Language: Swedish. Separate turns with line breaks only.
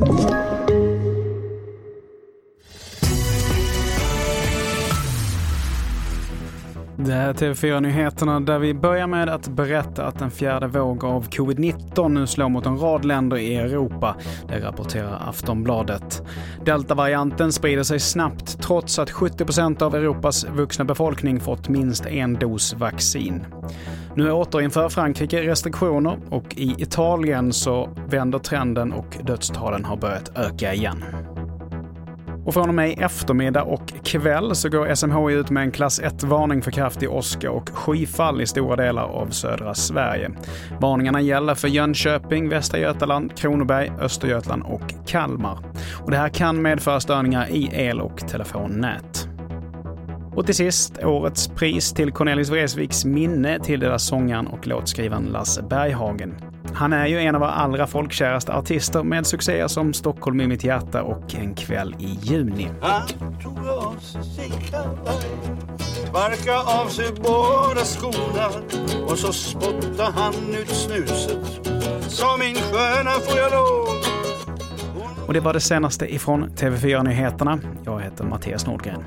Thank you. Det här är TV4-nyheterna där vi börjar med att berätta att en fjärde våg av covid-19 nu slår mot en rad länder i Europa. Det rapporterar Aftonbladet. Deltavarianten sprider sig snabbt trots att 70% av Europas vuxna befolkning fått minst en dos vaccin. Nu återinför Frankrike restriktioner och i Italien så vänder trenden och dödstalen har börjat öka igen. Och från och med i eftermiddag och kväll så går SMHI ut med en klass 1-varning för kraftig åska och skyfall i stora delar av södra Sverige. Varningarna gäller för Jönköping, Västra Götaland, Kronoberg, Östergötland och Kalmar. Och det här kan medföra störningar i el och telefonnät. Och till sist, årets pris till Cornelis Vreeswijks minne tilldelas sångaren och låtskrivaren Lasse Berghagen. Han är ju en av våra allra folkkäraste artister med succéer som Stockholm i mitt hjärta och En kväll i juni.
Han tog av sig sin sparka av sig båda skorna och så spottade han ut snuset. Sa min sköna får jag lov
Och det var det senaste ifrån TV4 Nyheterna. Jag heter Mattias Nordgren.